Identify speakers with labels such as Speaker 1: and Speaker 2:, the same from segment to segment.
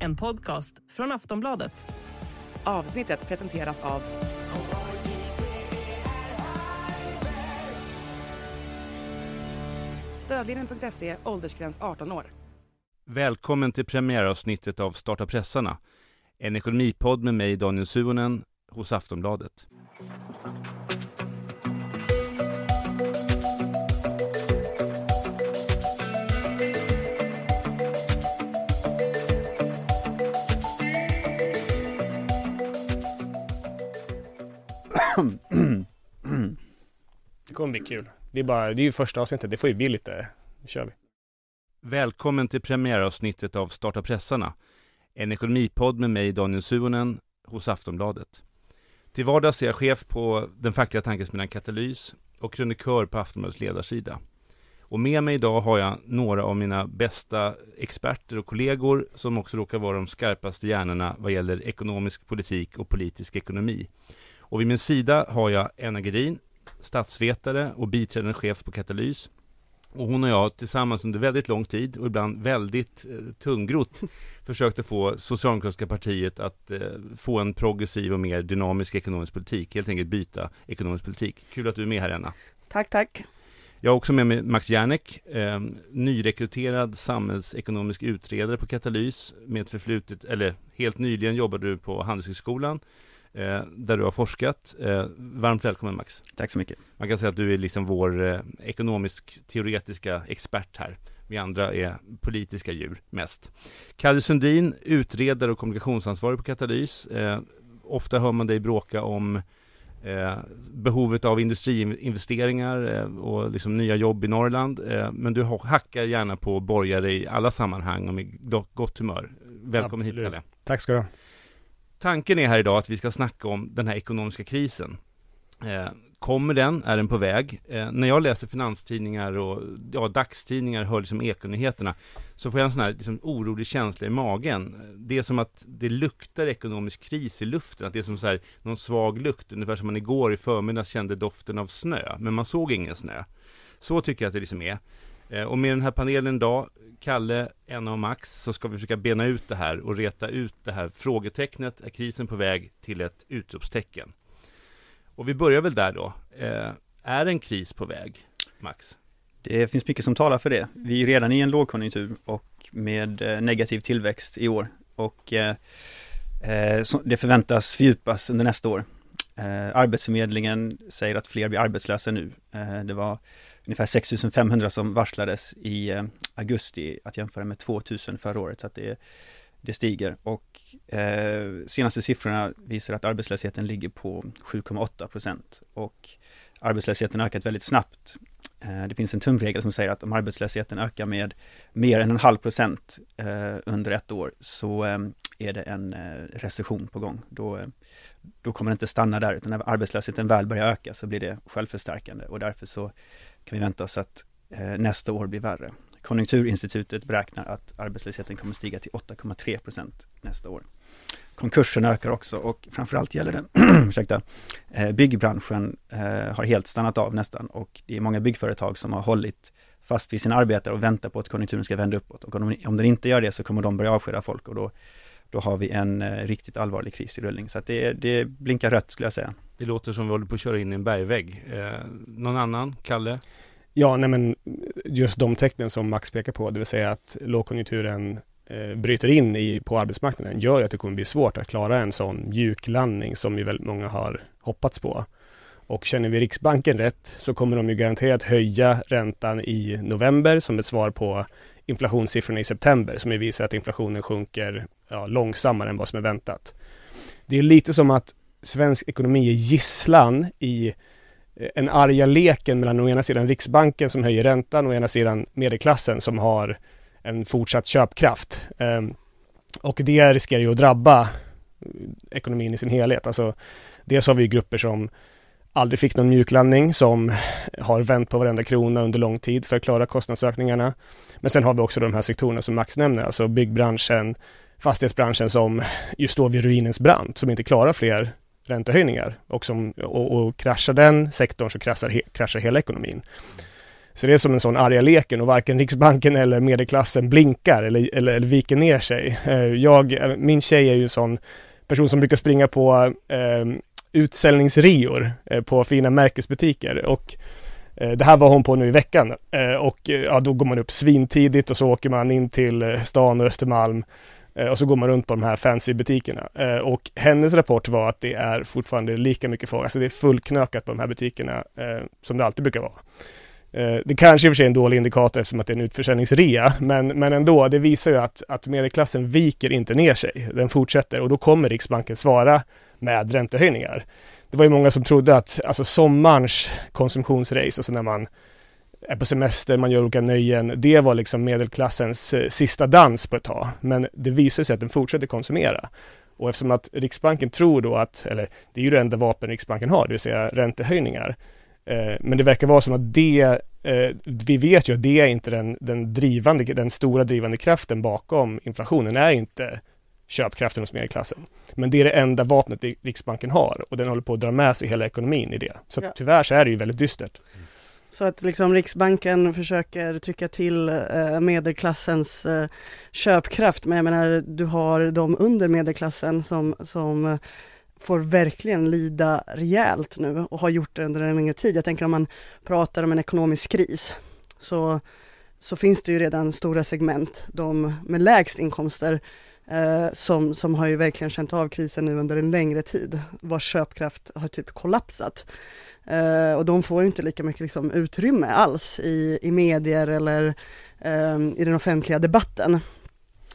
Speaker 1: En podcast från Aftonbladet.
Speaker 2: Avsnittet presenteras av Stödlinjen.se, åldersgräns 18 år.
Speaker 3: Välkommen till premiäravsnittet av Starta pressarna. En ekonomipodd med mig, Daniel Suonen, hos Aftonbladet.
Speaker 4: Det kommer bli kul. Det är, bara, det är ju första avsnittet, det får ju bli lite, nu kör vi.
Speaker 3: Välkommen till premiäravsnittet av Starta pressarna. En ekonomipodd med mig, Daniel Suonen, hos Aftonbladet. Till vardags är jag chef på den fackliga tankesmedjan Katalys och krönikör på Aftonbladets ledarsida. Och med mig idag har jag några av mina bästa experter och kollegor som också råkar vara de skarpaste hjärnorna vad gäller ekonomisk politik och politisk ekonomi. Och vid min sida har jag Enna Gedin, statsvetare och biträdande chef på Katalys. Och hon och jag tillsammans under väldigt lång tid och ibland väldigt eh, tungrot försökte få Socialdemokratiska partiet att eh, få en progressiv och mer dynamisk ekonomisk politik. Helt enkelt byta ekonomisk politik. Kul att du är med här Enna.
Speaker 5: Tack, tack.
Speaker 3: Jag har också med mig Max Järnek, eh, nyrekryterad samhällsekonomisk utredare på Katalys med ett förflutet, eller helt nyligen jobbade du på Handelshögskolan där du har forskat. Eh, varmt välkommen Max.
Speaker 5: Tack så mycket.
Speaker 3: Man kan säga att du är liksom vår eh, ekonomisk teoretiska expert här. Vi andra är politiska djur mest. Kalle Sundin, utredare och kommunikationsansvarig på Katalys. Eh, ofta hör man dig bråka om eh, behovet av industriinvesteringar eh, och liksom nya jobb i Norrland. Eh, men du hackar gärna på borgare i alla sammanhang och med gott humör. Välkommen
Speaker 4: Absolut.
Speaker 3: hit Kalle.
Speaker 4: Tack ska du ha.
Speaker 3: Tanken är här idag att vi ska snacka om den här ekonomiska krisen. Eh, kommer den? Är den på väg? Eh, när jag läser finanstidningar och ja, dagstidningar, hör liksom ekonyheterna, så får jag en sån här liksom, orolig känsla i magen. Det är som att det luktar ekonomisk kris i luften, att det är som så här, någon svag lukt, ungefär som man igår i förmiddags kände doften av snö, men man såg ingen snö. Så tycker jag att det liksom är. Eh, och med den här panelen idag, Kalle, Enna och Max, så ska vi försöka bena ut det här och reta ut det här frågetecknet. Är krisen på väg till ett utropstecken? Och vi börjar väl där då. Eh, är en kris på väg, Max?
Speaker 5: Det finns mycket som talar för det. Vi är redan i en lågkonjunktur och med eh, negativ tillväxt i år och eh, eh, det förväntas fördjupas under nästa år. Eh, Arbetsförmedlingen säger att fler blir arbetslösa nu. Eh, det var ungefär 6500 som varslades i eh, augusti att jämföra med 2000 förra året så att det, det stiger och eh, senaste siffrorna visar att arbetslösheten ligger på 7,8 procent och arbetslösheten har ökat väldigt snabbt. Eh, det finns en tumregel som säger att om arbetslösheten ökar med mer än en halv procent eh, under ett år så eh, är det en eh, recession på gång. Då, eh, då kommer det inte stanna där utan när arbetslösheten väl börjar öka så blir det självförstärkande och därför så kan vi vänta oss att eh, nästa år blir värre. Konjunkturinstitutet beräknar att arbetslösheten kommer stiga till 8,3 procent nästa år. Konkurserna ökar också och framförallt gäller det, ursäkta, eh, byggbranschen eh, har helt stannat av nästan och det är många byggföretag som har hållit fast vid sina arbetare och väntar på att konjunkturen ska vända uppåt och om, om den inte gör det så kommer de börja avskeda folk och då, då har vi en eh, riktigt allvarlig kris i rullning. Så att det, det blinkar rött skulle jag säga.
Speaker 3: Det låter som vi håller på att köra in i en bergvägg. Eh, någon annan? Kalle?
Speaker 4: Ja, nej men just de tecknen som Max pekar på, det vill säga att lågkonjunkturen eh, bryter in i, på arbetsmarknaden, gör ju att det kommer bli svårt att klara en sån mjuklandning som ju väldigt många har hoppats på. Och känner vi Riksbanken rätt så kommer de ju garanterat höja räntan i november som ett svar på inflationssiffrorna i september som ju visar att inflationen sjunker ja, långsammare än vad som är väntat. Det är lite som att svensk ekonomi är gisslan i eh, en arga leken mellan å ena sidan Riksbanken som höjer räntan och å ena sidan medelklassen som har en fortsatt köpkraft. Ehm, och det riskerar ju att drabba eh, ekonomin i sin helhet. Alltså, dels har vi grupper som aldrig fick någon mjuklandning, som har vänt på varenda krona under lång tid för att klara kostnadsökningarna. Men sen har vi också de här sektorerna som Max nämner, alltså byggbranschen, fastighetsbranschen som ju står vid ruinens brant, som inte klarar fler räntehöjningar och, som, och, och kraschar den sektorn så kraschar, he, kraschar hela ekonomin. Så det är som en sån arga leken och varken Riksbanken eller medelklassen blinkar eller, eller, eller viker ner sig. Eh, jag, eh, min tjej är ju en sån person som brukar springa på eh, utsäljningsreor eh, på fina märkesbutiker och eh, det här var hon på nu i veckan eh, och eh, ja, då går man upp svintidigt och så åker man in till eh, stan och Östermalm Eh, och så går man runt på de här fancy butikerna. Eh, och hennes rapport var att det är fortfarande lika mycket folk, alltså det är fullknökat på de här butikerna eh, som det alltid brukar vara. Det kanske i och för sig är en dålig indikator eftersom att det är en utförsäljningsrea, men, men ändå, det visar ju att, att medelklassen viker inte ner sig. Den fortsätter och då kommer Riksbanken svara med räntehöjningar. Det var ju många som trodde att alltså sommarens konsumtionsrace, alltså när man är på semester, man gör olika nöjen, det var liksom medelklassens eh, sista dans på ett tag. Men det visar sig att den fortsätter konsumera. Och eftersom att Riksbanken tror då att, eller det är ju det enda vapen Riksbanken har, det vill säga räntehöjningar. Eh, men det verkar vara som att det, eh, vi vet ju att det är inte den, den drivande, den stora drivande kraften bakom inflationen, är inte köpkraften hos medelklassen. Men det är det enda vapnet Riksbanken har och den håller på att dra med sig hela ekonomin i det. Så ja. tyvärr så är det ju väldigt dystert.
Speaker 6: Så att liksom Riksbanken försöker trycka till eh, medelklassens eh, köpkraft, men jag menar du har de under medelklassen som, som eh, får verkligen lida rejält nu och har gjort det under en längre tid. Jag tänker om man pratar om en ekonomisk kris så, så finns det ju redan stora segment, de med lägst inkomster eh, som, som har ju verkligen känt av krisen nu under en längre tid, vars köpkraft har typ kollapsat. Eh, och de får ju inte lika mycket liksom, utrymme alls i, i medier eller eh, i den offentliga debatten.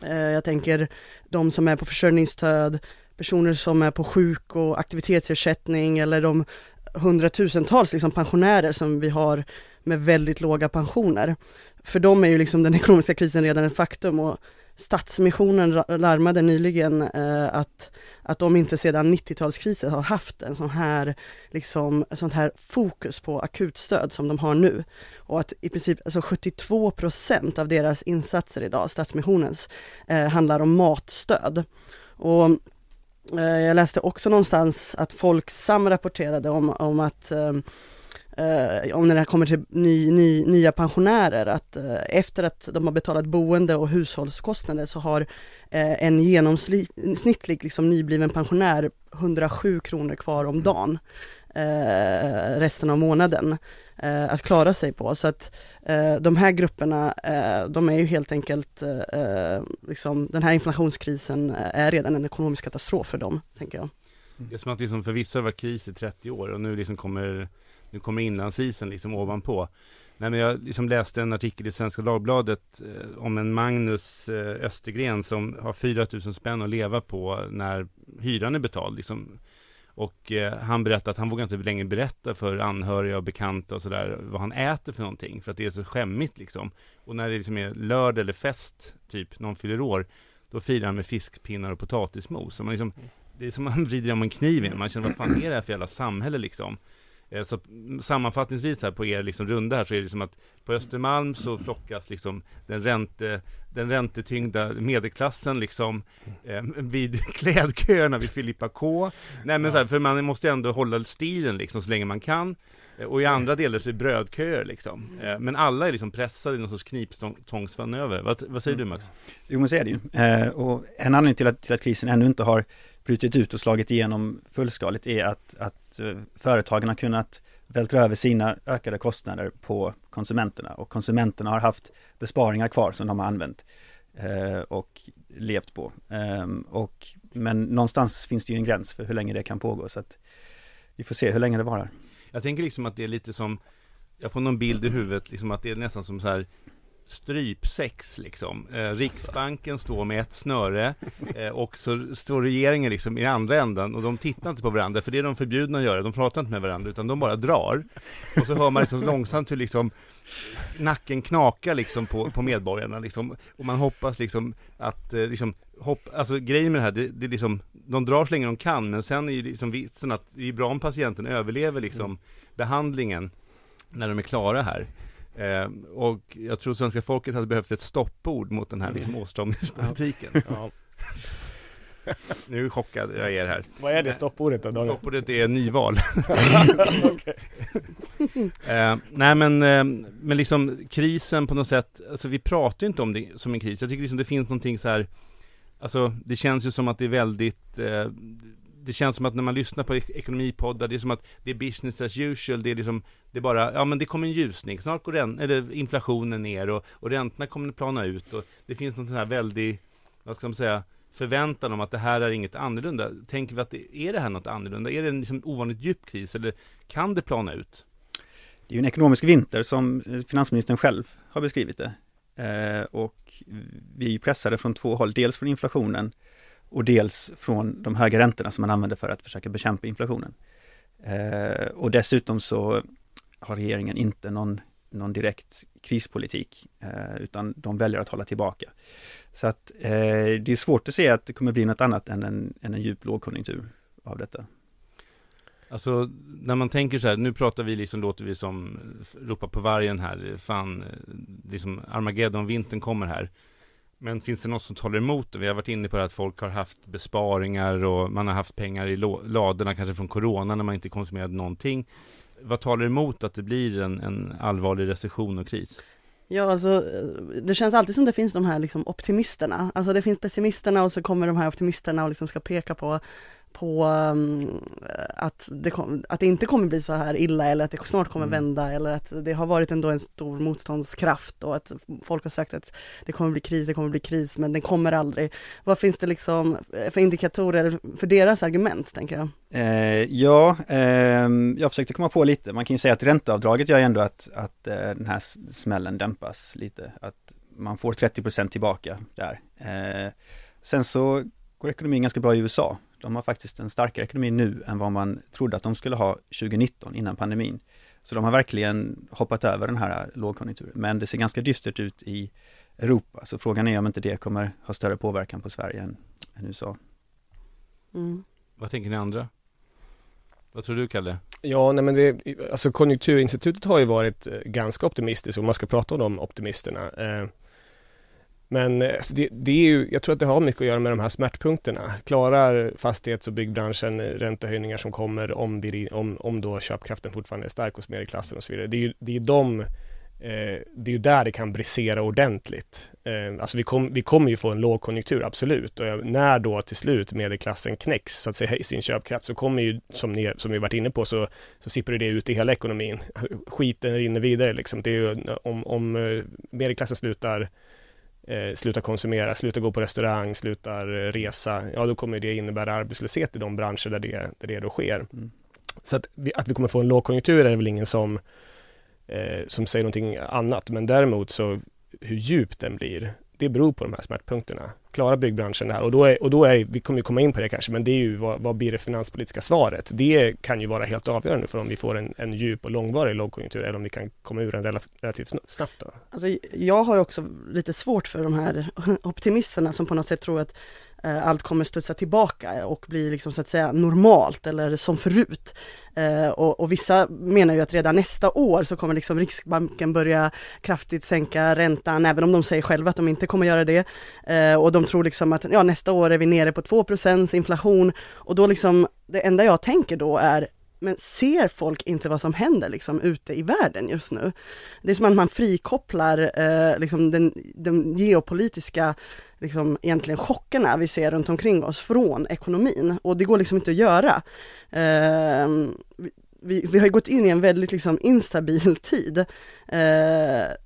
Speaker 6: Eh, jag tänker de som är på försörjningsstöd, personer som är på sjuk och aktivitetsersättning eller de hundratusentals liksom, pensionärer som vi har med väldigt låga pensioner. För dem är ju liksom den ekonomiska krisen redan ett faktum och Stadsmissionen larmade nyligen eh, att, att de inte sedan 90-talskrisen har haft en sån här, liksom, sånt här fokus på akutstöd som de har nu. Och att i princip alltså 72 procent av deras insatser idag, Stadsmissionens, eh, handlar om matstöd. Och eh, jag läste också någonstans att Folksam rapporterade om, om att eh, eh, om när det kommer till ny, ny, nya pensionärer, att eh, efter att de har betalat boende och hushållskostnader så har eh, en genomsnittlig liksom, nybliven pensionär 107 kronor kvar om dagen eh, resten av månaden eh, att klara sig på. Så att eh, de här grupperna, eh, de är ju helt enkelt, eh, liksom, den här inflationskrisen är redan en ekonomisk katastrof för dem, tänker jag.
Speaker 3: Det är som att liksom för vissa var kris i 30 år och nu liksom kommer nu kommer inlandsisen liksom ovanpå. Nej, men jag liksom läste en artikel i Svenska Dagbladet eh, om en Magnus eh, Östergren som har 4 000 spänn att leva på när hyran är betald. Liksom. Och eh, han berättade att han vågar inte längre berätta för anhöriga och bekanta och sådär vad han äter för någonting för att det är så skämmigt liksom. Och när det liksom är lördag eller fest, typ någon fyller år, då firar han med fiskpinnar och potatismos. Och man liksom, det är som man vrider om en kniv in. Man känner, vad fan är det här för jävla samhälle liksom? Eh, så sammanfattningsvis här på er liksom runda här så är det liksom att på Östermalm så flockas liksom den, ränte, den räntetyngda medelklassen liksom eh, vid klädköerna vid Filippa K. Nej men så här, för man måste ju ändå hålla stilen liksom så länge man kan. Eh, och i andra delar så är det brödköer liksom. Eh, men alla är liksom pressade i någon sorts kniptångsfanöver Vad, vad säger du Max? Mm.
Speaker 5: Jo men så är det ju. Eh, och en anledning till att, till att krisen ännu inte har brutit ut och slagit igenom fullskaligt är att, att eh, företagen har kunnat vältra över sina ökade kostnader på konsumenterna och konsumenterna har haft besparingar kvar som de har använt eh, och levt på. Eh, och, men någonstans finns det ju en gräns för hur länge det kan pågå så att vi får se hur länge det varar.
Speaker 3: Jag tänker liksom att det är lite som jag får någon bild i huvudet, liksom att det är nästan som så här strypsex liksom. Eh, Riksbanken står med ett snöre eh, och så står regeringen liksom i andra änden och de tittar inte på varandra för det är de förbjudna att göra. De pratar inte med varandra utan de bara drar. Och så hör man liksom långsamt hur liksom nacken knakar liksom på, på medborgarna liksom. Och man hoppas liksom att eh, liksom hopp, alltså grejen med det här, det, det är liksom, de drar så länge de kan men sen är ju liksom vitsen att det är bra om patienten överlever liksom mm. behandlingen när de är klara här. Eh, och jag tror svenska folket hade behövt ett stoppord mot den här liksom, åtstramningspolitiken.
Speaker 4: Ja.
Speaker 3: Nu är chockad jag är här.
Speaker 4: Vad är det stoppordet då? Daniel?
Speaker 3: Stoppordet är nyval. eh, nej men, eh, men liksom krisen på något sätt, alltså vi pratar ju inte om det som en kris. Jag tycker liksom det finns någonting så här, alltså det känns ju som att det är väldigt eh, det känns som att när man lyssnar på ek- ekonomipoddar, det är som att det är business as usual, det är liksom, det är bara, ja men det kommer en ljusning, snart går rän- eller inflationen ner och, och räntorna kommer att plana ut och det finns någon sån här väldig, vad ska man säga, förväntan om att det här är inget annorlunda. Tänker vi att det, är det här något annorlunda? Är det en liksom ovanligt djup kris eller kan det plana ut?
Speaker 5: Det är ju en ekonomisk vinter som finansministern själv har beskrivit det. Eh, och vi är ju pressade från två håll, dels från inflationen och dels från de höga räntorna som man använder för att försöka bekämpa inflationen. Eh, och dessutom så har regeringen inte någon, någon direkt krispolitik, eh, utan de väljer att hålla tillbaka. Så att eh, det är svårt att se att det kommer bli något annat än en, än en djup lågkonjunktur av detta.
Speaker 3: Alltså när man tänker så här, nu pratar vi liksom, låter vi som eh, ropa på vargen här, fan, eh, liksom Armageddon, vintern kommer här. Men finns det något som talar emot det? Vi har varit inne på det att folk har haft besparingar och man har haft pengar i ladorna, kanske från corona när man inte konsumerade någonting. Vad talar emot att det blir en, en allvarlig recession och kris?
Speaker 6: Ja, alltså det känns alltid som det finns de här liksom optimisterna. Alltså det finns pessimisterna och så kommer de här optimisterna och liksom ska peka på, på um, att, det kom, att det inte kommer bli så här illa eller att det snart kommer
Speaker 5: Mm.
Speaker 6: vända eller att det har varit ändå en stor motståndskraft och att folk har sagt att det kommer bli kris, det kommer bli kris, men den kommer aldrig. Vad finns det liksom för indikatorer för deras argument, tänker jag?
Speaker 5: Eh, ja, ehm, jag försökte komma på lite. Man kan ju säga att ränteavdraget gör ändå att, att eh, den här smällen dämpas lite. Att man får 30% tillbaka där. Eh, sen så går ekonomin ganska bra i USA. De har faktiskt en starkare ekonomi nu än vad man trodde att de skulle ha 2019 innan pandemin. Så de har verkligen hoppat över den här lågkonjunkturen. Men det ser ganska dystert ut i Europa. Så frågan är om inte det kommer ha större påverkan på Sverige än, än USA.
Speaker 6: Mm.
Speaker 3: Vad tänker ni andra? Vad tror du Kalle?
Speaker 4: Ja, nej men det, alltså Konjunkturinstitutet har ju varit eh, ganska optimistiskt om man ska prata om de optimisterna. Eh, men eh, alltså det, det är ju, jag tror att det har mycket att göra med de här smärtpunkterna. Klarar fastighets och byggbranschen eh, räntehöjningar som kommer om, det, om, om då köpkraften fortfarande är stark hos medelklassen och så vidare. Det är ju, det är de Eh, det är ju där det kan brisera ordentligt. Eh, alltså vi, kom, vi kommer ju få en lågkonjunktur, absolut. Och när då till slut medelklassen knäcks, så att säga, i sin köpkraft, så kommer ju, som ni, som vi varit inne på, så, så sipprar det ut i hela ekonomin. Skiten rinner vidare liksom. Det är ju, om, om eh, medelklassen slutar eh, slutar konsumera, slutar gå på restaurang, slutar eh, resa, ja då kommer det innebära arbetslöshet i de branscher där det, där det då sker.
Speaker 5: Mm.
Speaker 4: Så att vi, att vi kommer få en lågkonjunktur är det väl ingen som, eh, som säger någonting annat, men däremot så hur djup den blir, det beror på de här smärtpunkterna klara byggbranschen här? Och då är, och då är vi kommer ju komma in på det kanske, men det är ju vad, vad blir det finanspolitiska svaret? Det kan ju vara helt avgörande för om vi får en, en djup och långvarig lågkonjunktur eller om vi kan komma ur den relativt, snabbt. Då.
Speaker 6: Alltså, jag har också lite svårt för de här optimisterna som på något sätt tror att eh, allt kommer studsa tillbaka och bli liksom så att säga normalt eller som förut. Eh, och, och vissa menar ju att redan nästa år så kommer liksom Riksbanken börja kraftigt sänka räntan, även om de säger själva att de inte kommer göra det. Eh, och de de tror liksom att ja, nästa år är vi nere på 2% inflation och då liksom det enda jag tänker då är men ser folk inte vad som händer liksom ute i världen just nu? Det är som att man frikopplar eh, liksom den, den geopolitiska liksom egentligen chockerna vi ser runt omkring oss från ekonomin och det går liksom inte att göra. Eh, vi, vi, har ju gått in i en väldigt liksom instabil tid. Eh,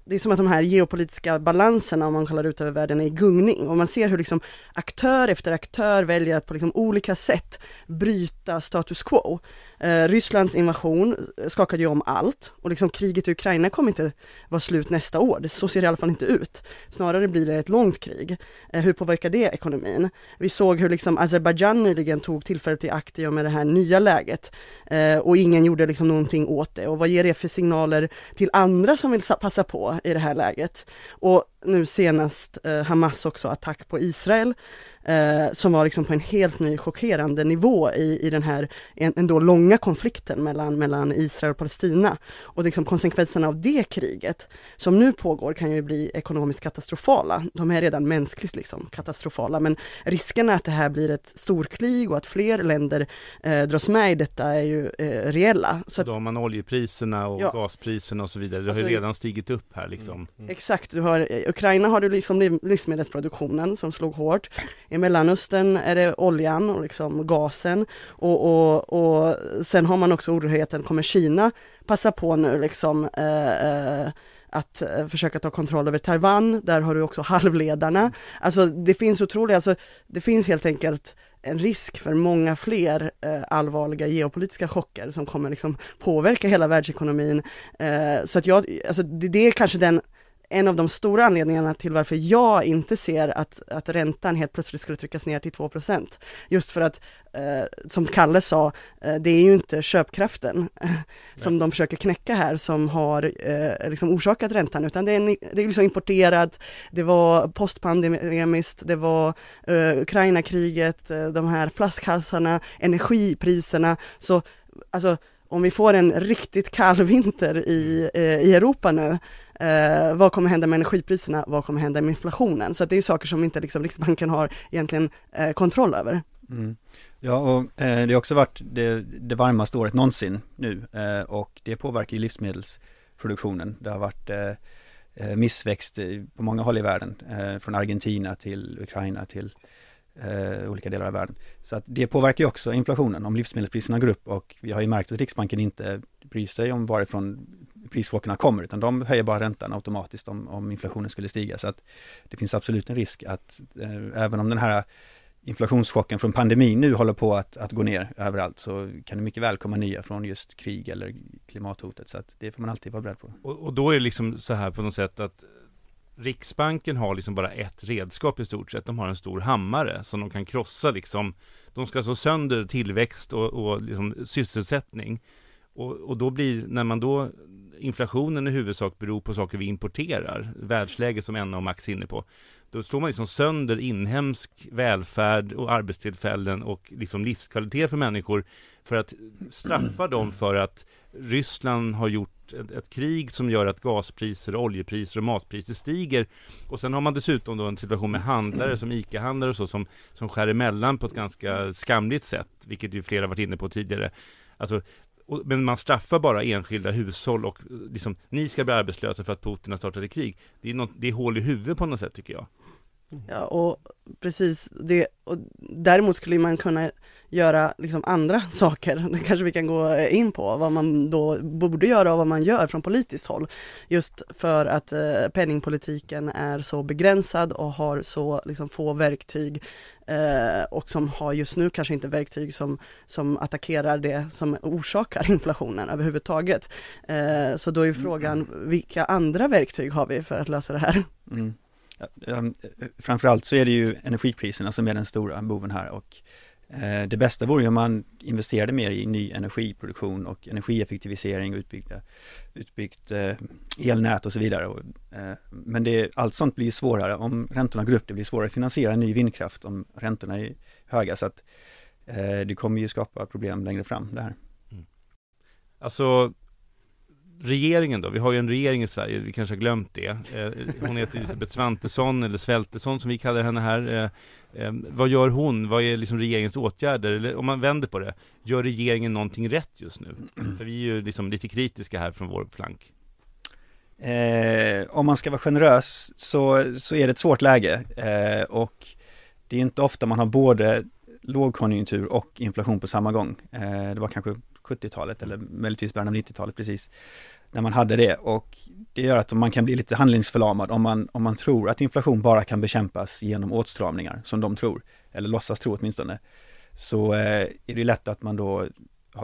Speaker 6: det är som att de här geopolitiska balanserna, om man kollar ut över världen, är i gungning och man ser hur liksom aktör efter aktör väljer att på liksom olika sätt bryta status quo. Eh, Rysslands invasion skakade ju om allt och liksom kriget i Ukraina kommer inte vara slut nästa år, det, så ser det i alla fall inte ut. Snarare blir det ett långt krig. Eh, hur påverkar det ekonomin? Vi såg hur liksom Azerbajdzjan nyligen tog tillfället i akt i och med det här nya läget eh, och ingen gjorde liksom någonting åt det. Och vad ger det för signaler till andra som vill passa på i det här läget? Och nu senast eh, Hamas också attack på Israel eh, som var liksom på en helt ny chockerande nivå i, i den här ändå långa konflikten mellan, mellan Israel och Palestina. Och liksom konsekvenserna av det kriget som nu pågår kan ju bli ekonomiskt katastrofala. De är redan mänskligt liksom katastrofala men risken att det här blir ett storkrig och att fler länder eh, dras med i detta är ju eh, reella.
Speaker 3: Så att, då har man oljepriserna och ja. gaspriserna och så vidare. Det alltså, har ju alltså, redan stigit upp här liksom. Mm.
Speaker 6: Mm. Exakt, du har, i Ukraina har du liksom livsmedelsproduktionen som slog hårt. I Mellanöstern är det oljan och liksom gasen och, och, och sen har man också oroligheten, kommer Kina passa på nu liksom eh, eh att eh, försöka ta kontroll över Taiwan, där har du också halvledarna. Alltså det finns otroliga, alltså det finns helt enkelt en risk för många fler eh, allvarliga geopolitiska chocker som kommer liksom påverka hela världsekonomin. Eh, så att jag, alltså det, det är kanske den en av de stora anledningarna till varför jag inte ser att, att räntan helt plötsligt skulle tryckas ner till 2% Just för att, eh, som Kalle sa, eh, det är ju inte köpkraften eh, som de försöker knäcka här som har eh, liksom orsakat räntan, utan det är, det är liksom importerat, det var postpandemiskt, det var eh, Ukraina-kriget, eh, de här flaskhalsarna, energipriserna, så alltså om vi får en riktigt kall vinter i, eh, i Europa nu, Eh, vad kommer hända med energipriserna? Vad kommer hända med inflationen? Så det är saker som inte liksom Riksbanken har egentligen eh, kontroll över.
Speaker 5: Mm. Ja, och eh, det har också varit det, det varmaste året någonsin nu eh, och det påverkar ju livsmedelsproduktionen. Det har varit eh, eh missväxt på många håll i världen, eh, från Argentina till Ukraina till eh, olika delar av världen. Så att det påverkar ju också inflationen om livsmedelspriserna går upp och vi har ju märkt att Riksbanken inte bryr sig om varifrån prischockerna kommer, utan de höjer bara räntan automatiskt om, om inflationen skulle stiga. Så att det finns absolut en risk att eh, även om den här inflationschocken från pandemin nu håller på att, att gå ner överallt så kan det mycket väl komma nya från just krig eller klimathotet. Så att det får man alltid vara beredd på.
Speaker 3: Och, och då är det liksom så här på något sätt att Riksbanken har liksom bara ett redskap i stort sett. De har en stor hammare som de kan krossa liksom. De ska slå sönder tillväxt och, och liksom sysselsättning. Och, och då blir, när man då inflationen i huvudsak beror på saker vi importerar, världsläget som Enna och Max är inne på, då slår man liksom sönder inhemsk välfärd och arbetstillfällen och liksom livskvalitet för människor för att straffa dem för att Ryssland har gjort ett, ett, krig som gör att gaspriser, oljepriser och matpriser stiger. Och sen har man dessutom då en situation med handlare som ICA-handlare och så som, som skär emellan på ett ganska skamligt sätt, vilket ju flera varit inne på tidigare. Alltså, men man straffar bara enskilda hushåll och eh, liksom, ni ska bli arbetslösa för att Putin har startat ett krig. Det är, något, det är hål i huvudet på något sätt tycker jag.
Speaker 6: Ja, och precis, det, och däremot skulle man kunna göra liksom andra saker, det kanske vi kan gå in på, vad man då borde göra och vad man gör från politiskt håll. Just för att eh, penningpolitiken är så begränsad och har så liksom, få verktyg eh, och som har just nu kanske inte verktyg som, som attackerar det som orsakar inflationen överhuvudtaget. Eh, så då är frågan, vilka andra verktyg har vi för att lösa det här? Mm.
Speaker 5: Ehm, framförallt så är det ju energipriserna som är den stora boven här och eh, det bästa vore ju om man investerade mer i ny energiproduktion och energieffektivisering, utbyggda, utbyggt eh, elnät och så vidare. Eh, men det, allt sånt blir svårare om räntorna går upp. Det blir svårare att finansiera ny vindkraft om räntorna är höga. Så att det kommer ju skapa problem längre fram det här. Mm.
Speaker 3: Alltså regeringen då, vi har ju en regering i Sverige, vi kanske har glömt det. Eh, hon heter Elisabeth Svantesson, eller Svältesson som vi kallar henne här. Eh, eh, vad gör hon? Vad är liksom regeringens åtgärder? Eller om man vänder på det, gör regeringen någonting rätt just nu? För vi är ju liksom lite kritiska här från vår flank.
Speaker 5: Eh, om man ska vara generös så, så är det ett svårt läge eh, och det är inte ofta man har både lågkonjunktur och inflation på samma gång. Eh, det var kanske 70-talet eller möjligtvis början av 90-talet precis när man hade det och det gör att man kan bli lite handlingsförlamad om man, om man tror att inflation bara kan bekämpas genom åtstramningar som de tror, eller låtsas tro åtminstone, så eh, är det lätt att man då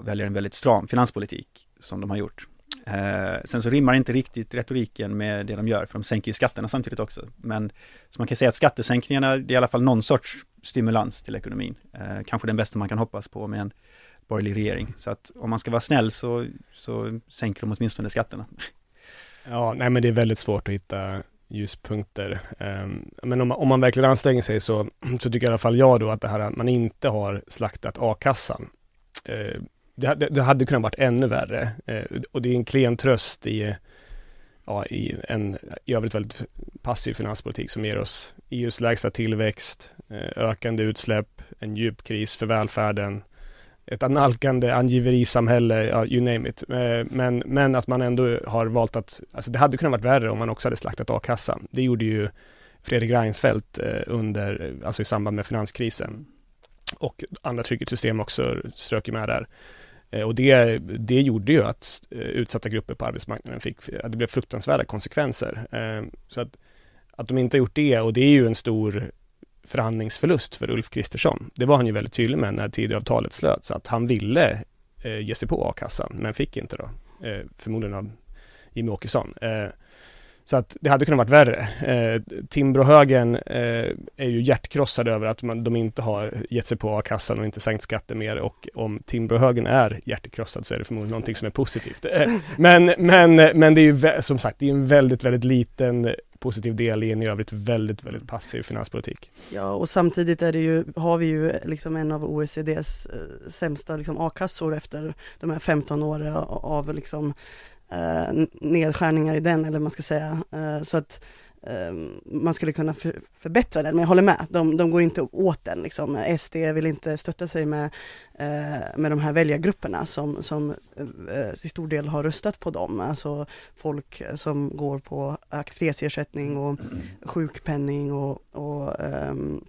Speaker 5: väljer en väldigt stram finanspolitik som de har gjort. Eh, sen så rimmar inte riktigt retoriken med det de gör, för de sänker ju skatterna samtidigt också. Men så man kan säga att skattesänkningarna, det är i alla fall någon sorts stimulans till ekonomin. Eh, kanske den bästa man kan hoppas på med en borgerlig regering. Så att om man ska vara snäll så, så sänker de åtminstone skatterna.
Speaker 4: Ja, nej men det är väldigt svårt att hitta ljuspunkter. Ehm, men om man, om man verkligen anstränger sig så, så tycker i alla fall jag då att det här att man inte har slaktat a-kassan. Eh, det, det, det, hade kunnat varit ännu värre eh, och det är en klen tröst i, ja, i en i övrigt väldigt passiv finanspolitik som ger oss EUs lägsta tillväxt, eh, ökande utsläpp, en djup kris för välfärden, ett analkande angiverisamhälle, ja, you name it. Eh, men, men att man ändå har valt att, alltså det hade kunnat varit värre om man också hade slaktat a-kassan. Det gjorde ju Fredrik Reinfeldt eh, under, alltså i samband med finanskrisen. Och andra trygghetssystem också strök ju med där. Eh, och det, det gjorde ju att utsatta grupper på arbetsmarknaden fick, det blev fruktansvärda konsekvenser. Så att, att de inte har gjort det, och det är ju en stor förhandlingsförlust för Ulf Kristersson. Det var han ju väldigt tydlig med när Tidöavtalet slöts, att han ville eh, ge sig på a-kassan, men fick inte då. Eh, förmodligen av Jimmie Åkesson. Eh, så att det hade kunnat varit värre. Eh, Timbrohögern eh, är ju hjärtkrossad över att man, de inte har gett sig på a-kassan och inte sänkt skatter mer och om Timbrohögern är hjärtekrossad så är det förmodligen någonting som är positivt. Eh, men, men, men det är ju som sagt, det är en väldigt, väldigt liten positiv del i en i övrigt väldigt, väldigt passiv finanspolitik.
Speaker 6: Ja, och samtidigt är det ju, har vi ju liksom en av OECDs eh, sämsta liksom a-kassor efter de här 15 åren av liksom eh, nedskärningar i den, eller man ska säga. Eh, så att Ehm, man skulle kunna förbättra den, men jag håller med, de, de går inte åt den. Liksom. SD vill inte stötta sig med, eh, med de här väljargrupperna som, som eh, till stor del har röstat på dem, alltså folk som går på aktivitetsersättning och sjukpenning och, och, um,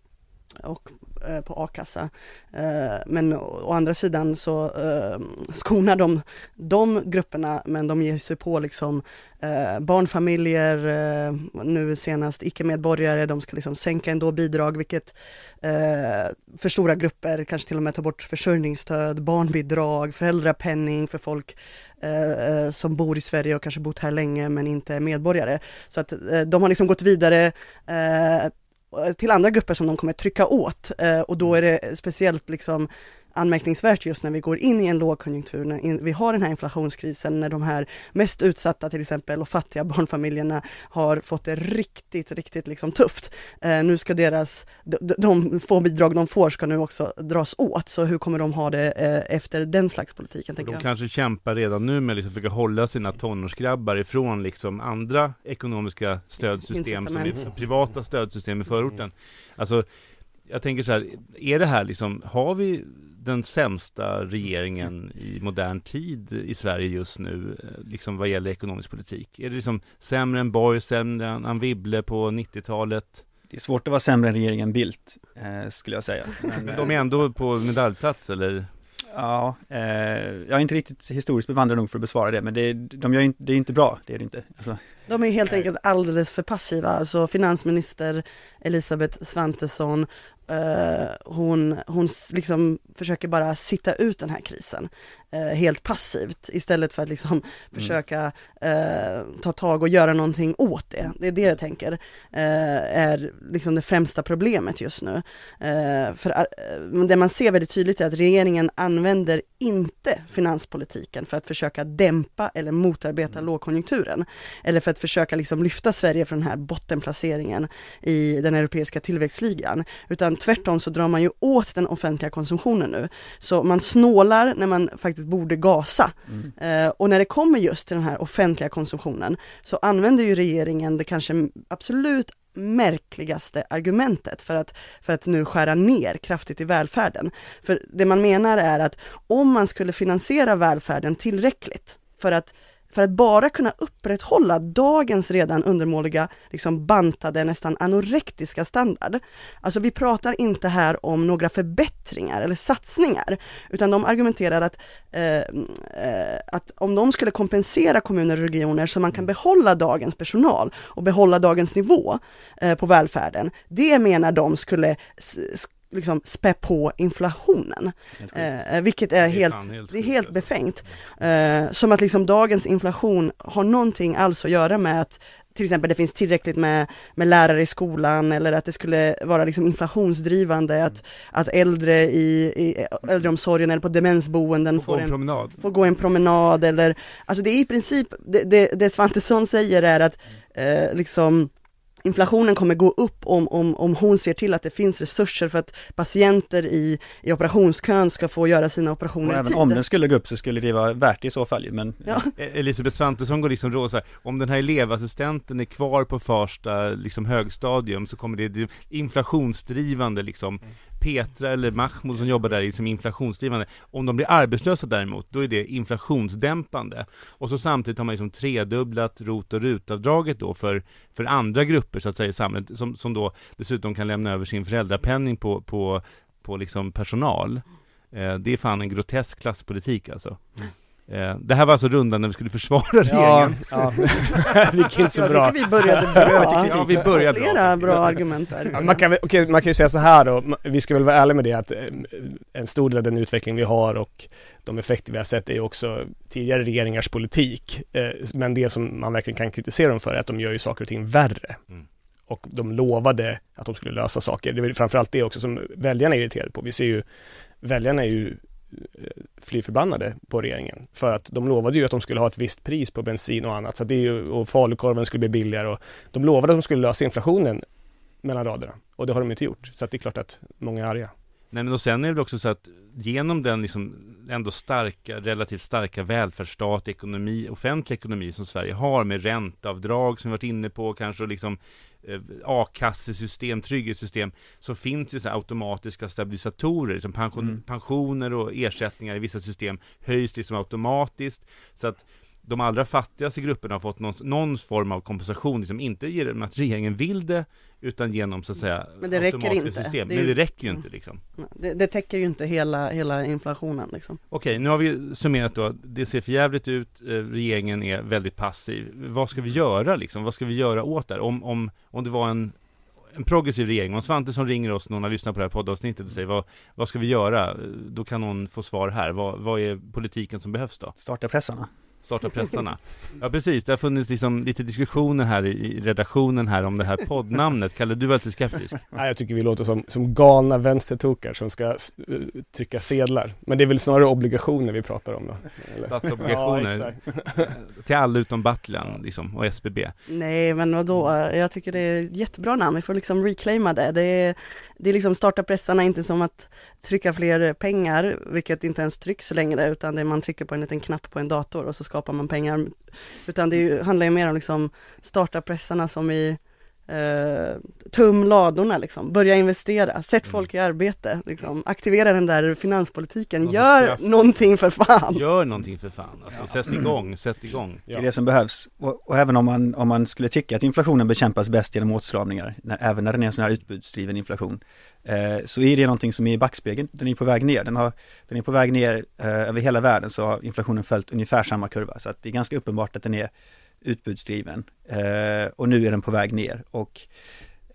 Speaker 6: och Eh, på a-kassa. Eh, men å andra sidan så eh, skonar de de grupperna men de ger sig på liksom eh, barnfamiljer, eh, nu senast icke-medborgare, de ska liksom sänka ändå bidrag vilket eh, för stora grupper kanske till och med tar bort försörjningsstöd, barnbidrag, föräldrapenning för folk som bor i Sverige och kanske bott här länge men inte är medborgare. Så att de har liksom gått vidare till andra grupper som de kommer trycka åt eh, och då är det speciellt liksom anmärkningsvärt just när vi går in i en lågkonjunktur, när vi har den här inflationskrisen, när de här mest utsatta till exempel och fattiga barnfamiljerna har fått det riktigt, riktigt liksom tufft. Eh, nu ska deras, de, de få bidrag de får ska nu också dras åt, så hur kommer de ha det eh, efter den slags politiken?
Speaker 3: de
Speaker 6: jag.
Speaker 3: kanske kämpar redan nu med att liksom försöka hålla sina tonårsgrabbar ifrån liksom andra ekonomiska stödsystem, som är privata stödsystem i förorten. Alltså, jag tänker så här, är det här liksom, har vi den sämsta regeringen i modern tid i Sverige just nu, eh, liksom vad gäller ekonomisk politik? Är det liksom sämre än Borg, sämre än Anne Wibble på 90-talet?
Speaker 5: Det är svårt att vara sämre än regeringen Bildt, eh, skulle jag säga.
Speaker 3: Men, de är ändå på medaljplats, eller?
Speaker 5: Ja, eh, jag är inte riktigt historiskt bevandrad nog för att besvara det, men det, de gör inte, det är inte bra, det är det inte. Alltså.
Speaker 6: De är helt enkelt alldeles för passiva, alltså finansminister Elisabeth Svantesson Uh, hon, hon liksom försöker bara sitta ut den här krisen uh, helt passivt istället för att liksom mm. försöka uh, ta tag och göra någonting åt det. Det är det jag tänker är liksom det främsta problemet just nu. för det man ser väldigt tydligt är att regeringen använder inte finanspolitiken för att försöka dämpa eller motarbeta mm. lågkonjunkturen. Eller för att försöka liksom lyfta Sverige från den här bottenplaceringen i den europeiska tillväxtligan. Utan tvärtom så drar man ju åt den offentliga konsumtionen nu. Så man snålar när man faktiskt borde gasa. Mm. Eh, och när det kommer just till den här offentliga konsumtionen så använder ju regeringen det kanske absolut märkligaste argumentet för att, för att nu skära ner kraftigt i välfärden. För det man menar är att om man skulle finansiera välfärden tillräckligt för att för att bara kunna upprätthålla dagens redan undermåliga, liksom bantade, nästan anorektiska standard. Alltså vi pratar inte här om några förbättringar eller satsningar, utan de argumenterar att, eh, eh, att om de skulle kompensera kommuner och regioner så man kan behålla dagens personal och behålla dagens nivå eh, på välfärden, det menar de skulle liksom spä på inflationen. Eh, vilket är, helt, helt, det är helt befängt. Eh, som att liksom dagens inflation har någonting alls att göra med att till exempel det finns tillräckligt med, med lärare i skolan eller att det skulle vara liksom inflationsdrivande att, att äldre i, i äldreomsorgen eller på demensboenden
Speaker 3: får, får, en, promenad.
Speaker 6: får gå en promenad eller, alltså det är i princip, det, det, det Svantesson säger är att eh, liksom inflationen kommer gå upp om, om, om hon ser till att det finns resurser för att patienter i, i operationskön ska få göra sina
Speaker 5: Och
Speaker 6: operationer i
Speaker 5: även
Speaker 6: tid.
Speaker 5: om den skulle gå upp så skulle det vara värt det i så fall men
Speaker 6: Ja.
Speaker 3: E- Elisabeth Svantesson går liksom råd så här, om den här elevassistenten är kvar på första liksom högstadium så kommer det, det inflationsdrivande liksom Petra eller Mahmoud som jobbar där är liksom inflationsdrivande. Om de blir arbetslösa däremot, då är det inflationsdämpande. Och så samtidigt har man liksom tredubblat ROT och RUT-avdraget då för, för andra grupper så att säga i samhället, som, som då dessutom kan lämna över sin föräldrapenning på, på, på liksom personal. Eh, det är fan en grotesk klasspolitik alltså. Mm det här var alltså rundan när vi skulle försvara
Speaker 4: Ja,
Speaker 3: regeringen.
Speaker 4: ja. det gick inte så
Speaker 6: jag
Speaker 4: bra.
Speaker 6: tycker vi började bra.
Speaker 3: Ja, vi börjar bra.
Speaker 6: Flera bra argument där.
Speaker 4: Ja, man, kan, okej, man kan ju säga så här då, vi ska väl vara ärliga med det att eh, en stor del av den utveckling vi har och de effekter vi har sett är ju också tidigare regeringars politik. Eh, Men det som man verkligen kan kritisera dem för är att de gör ju saker och ting värre.
Speaker 3: Mm.
Speaker 4: Och de lovade att de skulle lösa saker. Det är framförallt det också som väljarna är irriterade på. Vi ser ju, väljarna är ju eh, Eh, fly förbannade på regeringen. För att de lovade ju att de skulle ha ett visst pris på bensin och annat. Så att det är ju, och falukorven skulle bli billigare och de lovade att de skulle lösa inflationen mellan raderna. Och det har de inte gjort. Så att det är klart att många är arga.
Speaker 3: Nej men och sen är det väl också så att genom den liksom ändå starka, relativt starka välfärdsstat, ekonomi, offentlig ekonomi som Sverige har med ränteavdrag som vi varit inne på kanske och liksom eh, a-kassesystem, trygghetssystem så finns det så automatiska stabilisatorer, liksom pension,
Speaker 5: Mm.
Speaker 3: pensioner och ersättningar i vissa system höjs liksom automatiskt så att de allra fattigaste grupperna har fått någon, någon form av kompensation, liksom inte genom att regeringen vill det utan genom så att säga
Speaker 6: Men det räcker inte.
Speaker 3: system.
Speaker 6: Det är
Speaker 3: Men
Speaker 6: ju-
Speaker 3: det räcker ju
Speaker 6: Mm.
Speaker 3: inte liksom.
Speaker 6: Det, det täcker ju inte hela, hela inflationen liksom.
Speaker 3: Okej, nu har vi summerat då. Det ser för jävligt ut. Eh, Regeringen är väldigt passiv. Vad ska vi göra liksom? Vad ska vi göra åt det? Om, om, om det var en, en progressiv regering, om Svantesson ringer oss, någon har lyssnat på det här poddavsnittet och säger vad, vad ska vi göra? Eh, Då kan någon få svar här. Vad, vad är politiken som behövs då?
Speaker 5: starta pressarna.
Speaker 3: Starta pressarna. Ja precis, det har funnits liksom lite diskussioner här i, redaktionen här om det här poddnamnet. Kalle, du var lite skeptisk.
Speaker 4: Nej, jag tycker vi låter som, som galna vänstertokar som ska eh, trycka sedlar. Men det är väl snarare obligationer vi pratar om då? eller?
Speaker 3: Statsobligationer.
Speaker 4: Ja, exakt.
Speaker 3: Till alla utom Battlan liksom, och SBB.
Speaker 6: Nej men vadå, jag tycker det är ett jättebra namn, vi får liksom reclaima det. Det är, det är liksom starta pressarna inte som att trycka fler pengar, vilket inte ens trycks längre, utan det är man trycker på en liten knapp på en dator och så skapar man pengar. Utan det ju, handlar ju mer om liksom starta pressarna som i eh, tum ladorna liksom, börja investera, sätt
Speaker 3: Mm.
Speaker 6: folk i arbete, liksom. aktivera den där finanspolitiken,
Speaker 3: Något
Speaker 6: gör
Speaker 3: kraft.
Speaker 6: någonting för fan.
Speaker 3: Gör någonting för fan. Alltså, sätt igång, sätt igång.
Speaker 5: Det är det som behövs. Och, och även om man, om man skulle tycka att inflationen bekämpas bäst genom åtstramningar, när, även när den är en sån här utbudsdriven inflation, eh, så är det någonting som är i backspegeln. Den är på väg ner. Den, har, den är på väg ner eh, över hela världen så har inflationen följt ungefär samma kurva. Så att det är ganska uppenbart att den är utbudsdriven. Eh, och nu är den på väg ner. Och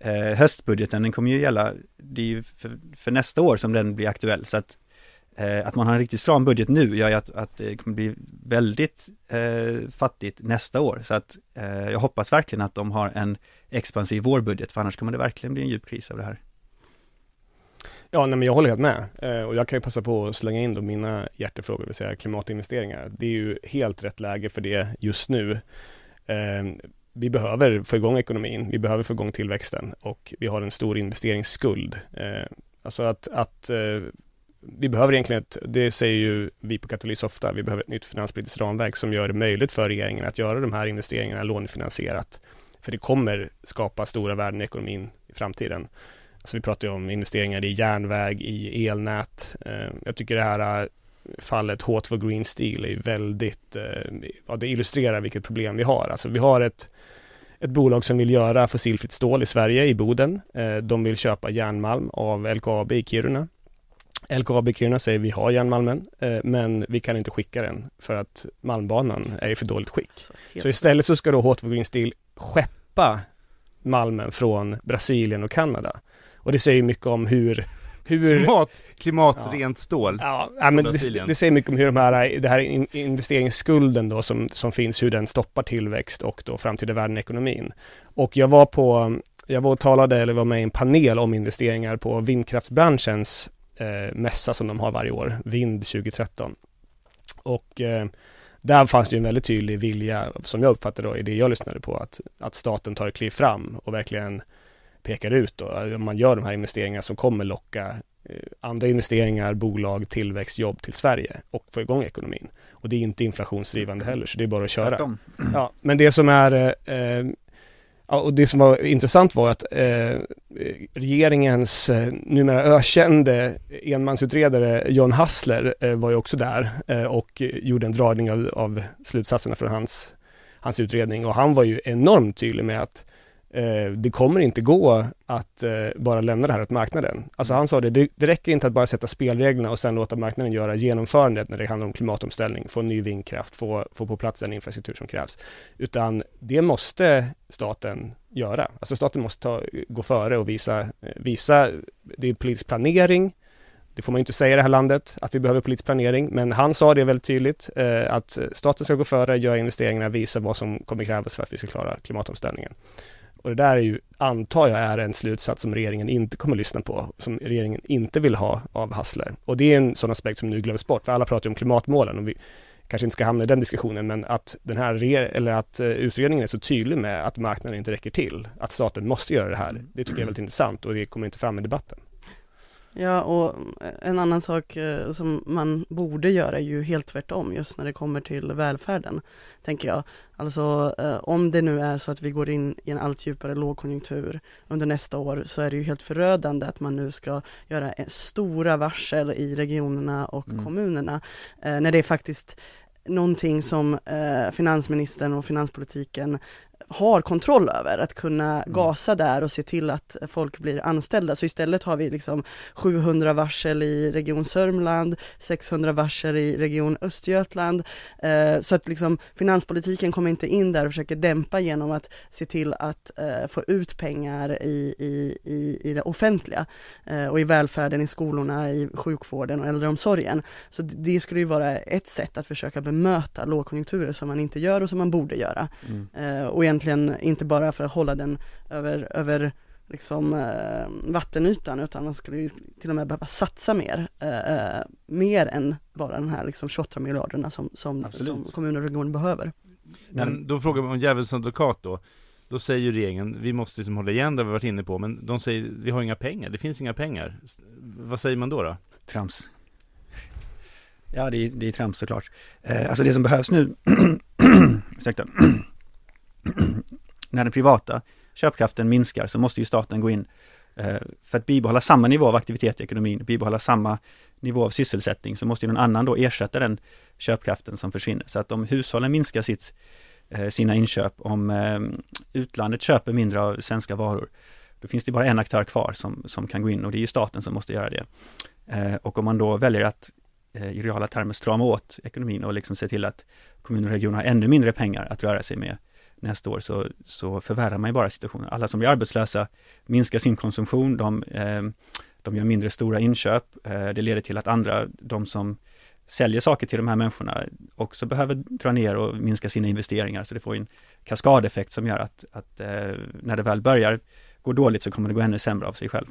Speaker 5: eh, höstbudgeten, den kommer ju gälla, det är ju för, för nästa år som den blir aktuell. Så att eh, att man har en riktigt stram budget nu gör ju att, att det kommer bli väldigt eh, fattigt nästa år. Så att eh, jag hoppas verkligen att de har en expansiv vårbudget, för annars kommer det verkligen bli en djup kris av det här.
Speaker 4: Ja, nej, men jag håller helt med. Eh, och jag kan ju passa på att slänga in då mina hjärtefrågor, det vill säga klimatinvesteringar. Det är ju helt rätt läge för det just nu. Ehm, vi behöver få igång ekonomin, vi behöver få igång tillväxten och vi har en stor investeringsskuld. Eh, alltså att, att eh, vi behöver egentligen ett, det säger ju vi på Katalys ofta, vi behöver ett nytt finanspolitiskt ramverk som gör det möjligt för regeringen att göra de här investeringarna lånefinansierat. För det kommer skapa stora värden i ekonomin i framtiden. Alltså vi pratar ju om investeringar i järnväg, i elnät. Eh, Jag tycker det här fallet H2 Green Steel är ju väldigt, eh, ja det illustrerar vilket problem vi har. Alltså vi har ett, ett bolag som vill göra fossilfritt stål i Sverige, i Boden. Eh, De vill köpa järnmalm av LKAB i Kiruna. LKAB i Kiruna säger vi har järnmalmen, eh, men vi kan inte skicka den för att malmbanan är i för dåligt skick.
Speaker 6: Så
Speaker 4: Så istället så ska då H2 Green Steel skeppa malmen från Brasilien och Kanada. Och det säger mycket om hur, hur
Speaker 3: Klimat, klimatrent stål.
Speaker 4: Ja, ja men det, det säger mycket om hur de här, det här in, investeringsskulden då som, som finns, hur den stoppar tillväxt och då framtida värden i ekonomin. Och jag var på, jag var och talade, eller var med i en panel om investeringar på vindkraftbranschens eh, mässa som de har varje år, Vind 2013. Och eh, där fanns det ju en väldigt tydlig vilja, som jag uppfattade då i det jag lyssnade på, att, att staten tar ett kliv fram och verkligen pekar ut då, man gör de här investeringarna som kommer locka eh, andra investeringar, bolag, tillväxt, jobb till Sverige och få igång ekonomin. Och det är inte inflationsdrivande heller, så det är bara att köra.
Speaker 5: Tvärtom.
Speaker 4: Ja, men det som är eh, Ja, och det som var intressant var att eh, regeringens eh, numera ökände enmansutredare John Hassler eh, var ju också där eh, och gjorde en dragning av, av slutsatserna från hans, hans utredning och han var ju enormt tydlig med att eh, det kommer inte gå att eh, bara lämna det här åt marknaden. Alltså han sa det, det, det räcker inte att bara sätta spelreglerna och sen låta marknaden göra genomförandet när det handlar om klimatomställning, få ny vindkraft, få, få på plats den infrastruktur som krävs. Utan det måste staten göra. Alltså staten måste ta, gå före och visa, eh, visa, eh, det är politisk planering, det får man ju inte säga i det här landet, att vi behöver politisk planering, men han sa det väldigt tydligt, eh, att staten ska gå före, göra investeringarna, visa vad som kommer krävas för att vi ska klara klimatomställningen. Och det där är ju, antar jag, är en slutsats som regeringen inte kommer att lyssna på, som regeringen inte vill ha av Hassler. Och det är en sån aspekt som nu glöms bort, för alla pratar ju om klimatmålen och vi kanske inte ska hamna i den diskussionen, men att den här eller att eh, utredningen är så tydlig med att marknaden inte räcker till, att staten måste göra det här, det tycker jag är väldigt intressant och det kommer inte fram i debatten.
Speaker 6: Ja, och en annan sak eh, som man borde göra är ju helt tvärtom just när det kommer till välfärden, tänker jag. Alltså eh, om det nu är så att vi går in i en allt djupare lågkonjunktur under nästa år så är det ju helt förödande att man nu ska göra stora varsel i regionerna och mm. kommunerna eh, när det är faktiskt någonting som finansministern och finanspolitiken har kontroll över, att kunna mm. gasa där och se till att folk blir anställda. Så istället har vi liksom 700 varsel i Region Sörmland, 600 varsel i Region Östergötland. Eh, så att liksom finanspolitiken kommer inte in där och försöker dämpa genom att se till att eh, få ut pengar i, i, i, i det offentliga eh, och i välfärden, i skolorna, i sjukvården och äldreomsorgen. Så det skulle ju vara ett sätt att försöka bemöta lågkonjunkturer som man inte gör och som man borde göra. Mm. och egentligen inte bara för att hålla den över, över liksom, eh, vattenytan utan man skulle ju till och med behöva satsa mer, eh, eh mer än bara den här liksom 28 miljarderna som, som, som kommuner och regioner behöver.
Speaker 3: Men då frågar man om djävulens advokat då, då säger ju regeringen, vi måste liksom hålla igen det vi varit inne på, men de säger, vi har inga pengar, det finns inga pengar. Vad säger man då då?
Speaker 5: Trams. Ja, det är, det är trams såklart. Eh, alltså det som behövs nu, ursäkta, när den privata köpkraften minskar så måste ju staten gå in eh, för att bibehålla samma nivå av aktivitet i ekonomin, bibehålla samma nivå av sysselsättning så måste ju någon annan då ersätta den köpkraften som försvinner. Så att om hushållen minskar sitt, eh, sina inköp, om eh, utlandet köper mindre av svenska varor, då finns det bara en aktör kvar som, som kan gå in och det är ju staten som måste göra det. Och om man då väljer att i reala termer strama åt ekonomin och liksom se till att kommuner och regioner har ännu mindre pengar att röra sig med, nästa år så, så förvärrar man ju bara situationen. Alla som blir arbetslösa minskar sin konsumtion, de, eh, de gör mindre stora inköp. Eh, det leder till att andra, de som säljer saker till de här människorna också behöver dra ner och minska sina investeringar. Så det får en kaskadeffekt som gör att, att eh, när det väl börjar gå dåligt så kommer det gå ännu sämre av sig själv.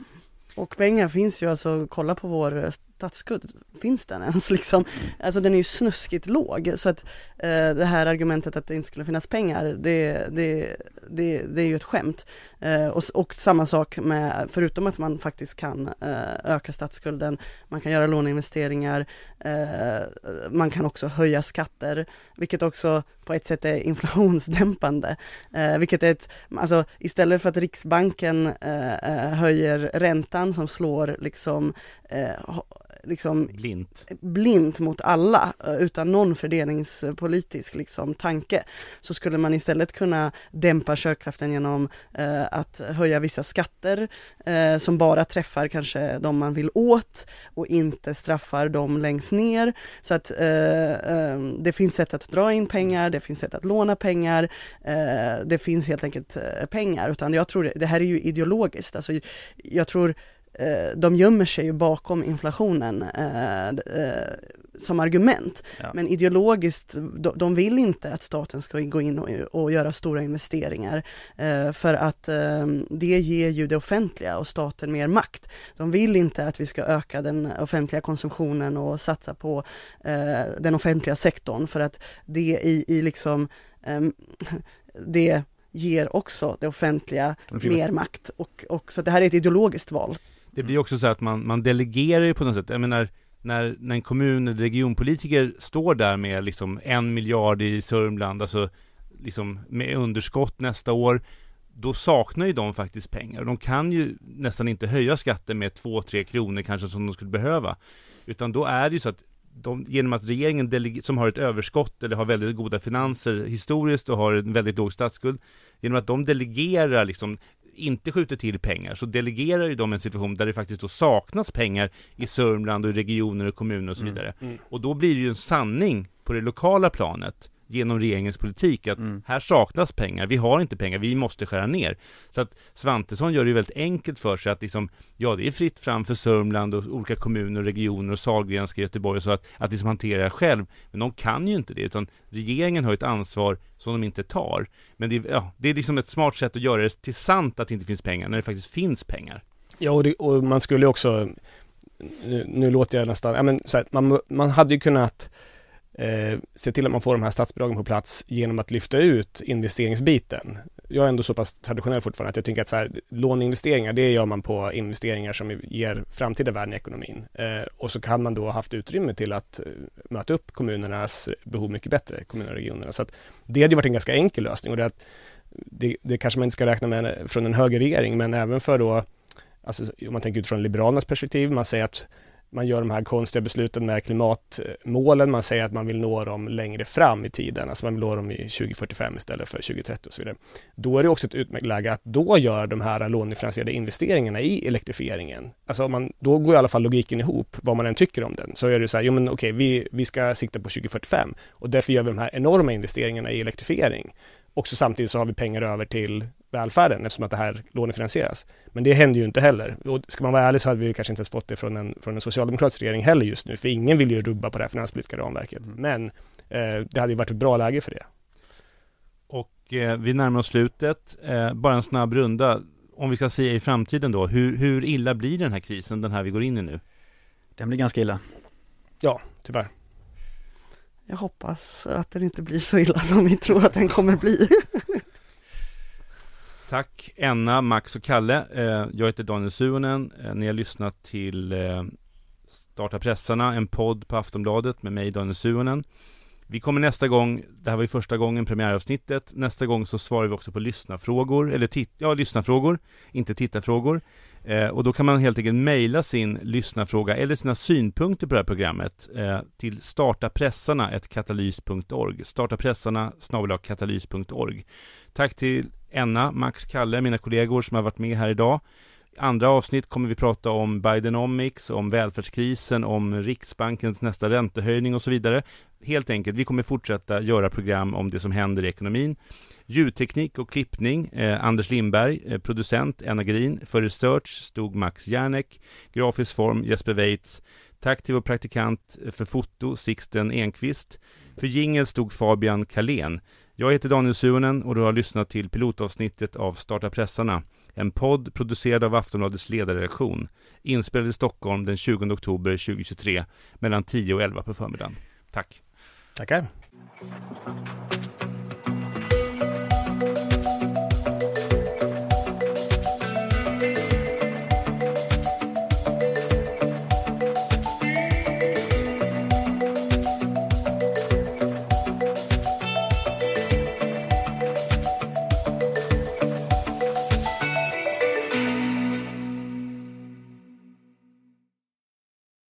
Speaker 6: Och pengar finns ju, alltså kolla på vår eh, statsskuld, finns den ens liksom? Alltså den är ju snuskigt låg så att eh, det här argumentet att det inte skulle finnas pengar, det, det, det, det är ju ett skämt. Eh, och, och, samma sak med, förutom att man faktiskt kan eh, öka statsskulden, man kan göra låneinvesteringar, eh, man kan också höja skatter, vilket också på ett sätt är inflationsdämpande. Eh, vilket är ett, alltså istället för att Riksbanken eh, eh höjer räntan som slår liksom eh, liksom
Speaker 3: blint.
Speaker 6: blint mot alla eh, utan någon fördelningspolitisk liksom, tanke så skulle man istället kunna dämpa köpkraften genom eh, att höja vissa skatter eh, som bara träffar kanske de man vill åt och inte straffar dem längst ner. Så att eh, eh det finns sätt att dra in pengar, det finns sätt att låna pengar, eh, det finns helt enkelt pengar utan jag tror det, det här är ju ideologiskt. Alltså, jag tror de gömmer sig bakom inflationen. Eh, eh, som argument.
Speaker 5: Ja.
Speaker 6: Men ideologiskt, de, de vill inte att staten ska gå in och, och göra stora investeringar eh, för att eh, det ger ju det offentliga och staten mer makt. De vill inte att vi ska öka den offentliga konsumtionen och satsa på eh, den offentliga sektorn för att det i, i liksom ehm, det ger också det offentliga mer makt och, och så det här är ett ideologiskt val.
Speaker 3: Det blir också så att man, man delegerar ju på något sätt. Jag menar, när, när en kommun eller regionpolitiker står där med liksom en miljard i Sörmland, alltså liksom med underskott nästa år, då saknar ju de faktiskt pengar. De kan ju nästan inte höja skatten med 2-3 kronor kanske som de skulle behöva. Utan då är det ju så att de, genom att regeringen som har ett överskott eller har väldigt goda finanser historiskt och har en väldigt låg statsskuld, genom att de delegerar liksom inte skjuter till pengar, så delegerar ju de en situation där det faktiskt då saknas pengar i Sörmland och i regioner och kommuner och så
Speaker 5: Mm.
Speaker 3: vidare.
Speaker 4: Mm.
Speaker 3: Och då blir det ju en sanning på det lokala planet genom regeringens politik att
Speaker 5: Mm.
Speaker 3: här saknas pengar, vi har inte pengar, vi måste skära ner. Så att Svantesson gör det ju väldigt enkelt för sig att liksom, ja det är fritt fram för Sörmland och olika kommuner och regioner och Sahlgrenska Göteborg och så att, att liksom hantera det själv. Men de kan ju inte det, utan regeringen har ett ansvar som de inte tar. Men det är, ja, det är liksom ett smart sätt att göra det till sant att det inte finns pengar, när det faktiskt finns pengar.
Speaker 4: Ja, och, det, och man skulle också, nu, nu låter jag nästan, ja men så här, man, man hade ju kunnat eh, se till att man får de här statsbidragen på plats genom att lyfta ut investeringsbiten. Jag är ändå så pass traditionell fortfarande att jag tycker att så här, låneinvesteringar, det gör man på investeringar som ger framtida värden i ekonomin. Eh, och så kan man då ha haft utrymme till att eh, möta upp kommunernas behov mycket bättre, kommunerna och regionerna. Så att det hade ju varit en ganska enkel lösning och det, att, det, det kanske man inte ska räkna med från en högerregering, men även för då Alltså om man tänker utifrån Liberalernas perspektiv, man säger att man gör de här konstiga besluten med klimatmålen, man säger att man vill nå dem längre fram i tiden, alltså man vill nå dem i 2045 istället för 2030 och så vidare. Då är det också ett utmärkt läge att då göra de här lånefinansierade investeringarna i elektrifieringen. Alltså man, då går i alla fall logiken ihop, vad man än tycker om den. Så är det så här, jo men okej, vi, vi ska sikta på 2045 och därför gör vi de här enorma investeringarna i elektrifiering. Och så samtidigt så har vi pengar över till välfärden eftersom att det här lånefinansieras. Men det händer ju inte heller. Och ska man vara ärlig så hade vi kanske inte ens fått det från en, från en socialdemokratisk regering heller just nu, för ingen vill ju rubba på det här finanspolitiska ramverket.
Speaker 5: Mm.
Speaker 4: Men eh, det hade ju varit ett bra läge för det.
Speaker 3: Och eh, vi närmar oss slutet. Eh, bara en snabb runda. Om vi ska se i framtiden då, hur, hur illa blir den här krisen, den här vi går in i nu?
Speaker 5: Den blir ganska illa.
Speaker 4: Ja, tyvärr.
Speaker 6: Jag hoppas att den inte blir så illa som vi tror att den kommer bli.
Speaker 3: Tack Enna, Max och Kalle. Eh, jag heter Daniel Suonen. Eh, ni har lyssnat till eh, Starta pressarna, en podd på Aftonbladet med mig Daniel Suonen. Vi kommer nästa gång, det här var ju första gången premiäravsnittet, nästa gång så svarar vi också på lyssnarfrågor, eller tit- ja, lyssnarfrågor, inte tittarfrågor. Eh, och då kan man helt enkelt mejla sin lyssnarfråga eller sina synpunkter på det här programmet eh, till startapressarna.katalys.org. Startapressarna snabel katalys.org. Tack till Enna, Max, Kalle, mina kollegor som har varit med här idag. I andra avsnitt kommer vi prata om Bidenomics, om välfärdskrisen, om Riksbankens nästa räntehöjning och så vidare. Helt enkelt, vi kommer fortsätta göra program om det som händer i ekonomin. Ljudteknik och klippning, eh, Anders Lindberg, eh, producent Enna Green, för research stod Max Järnek, grafisk form Jesper Weitz. Tack till vår praktikant eh, för foto Sixten Enqvist. För jingel stod Fabian Kalén. Jag heter Daniel Suonen och du har lyssnat till pilotavsnittet av Starta pressarna. En podd producerad av Aftonbladets ledarredaktion. Inspelad i Stockholm den 20 oktober 2023 mellan 10 och 11 på förmiddagen. Tack!
Speaker 4: Tackar.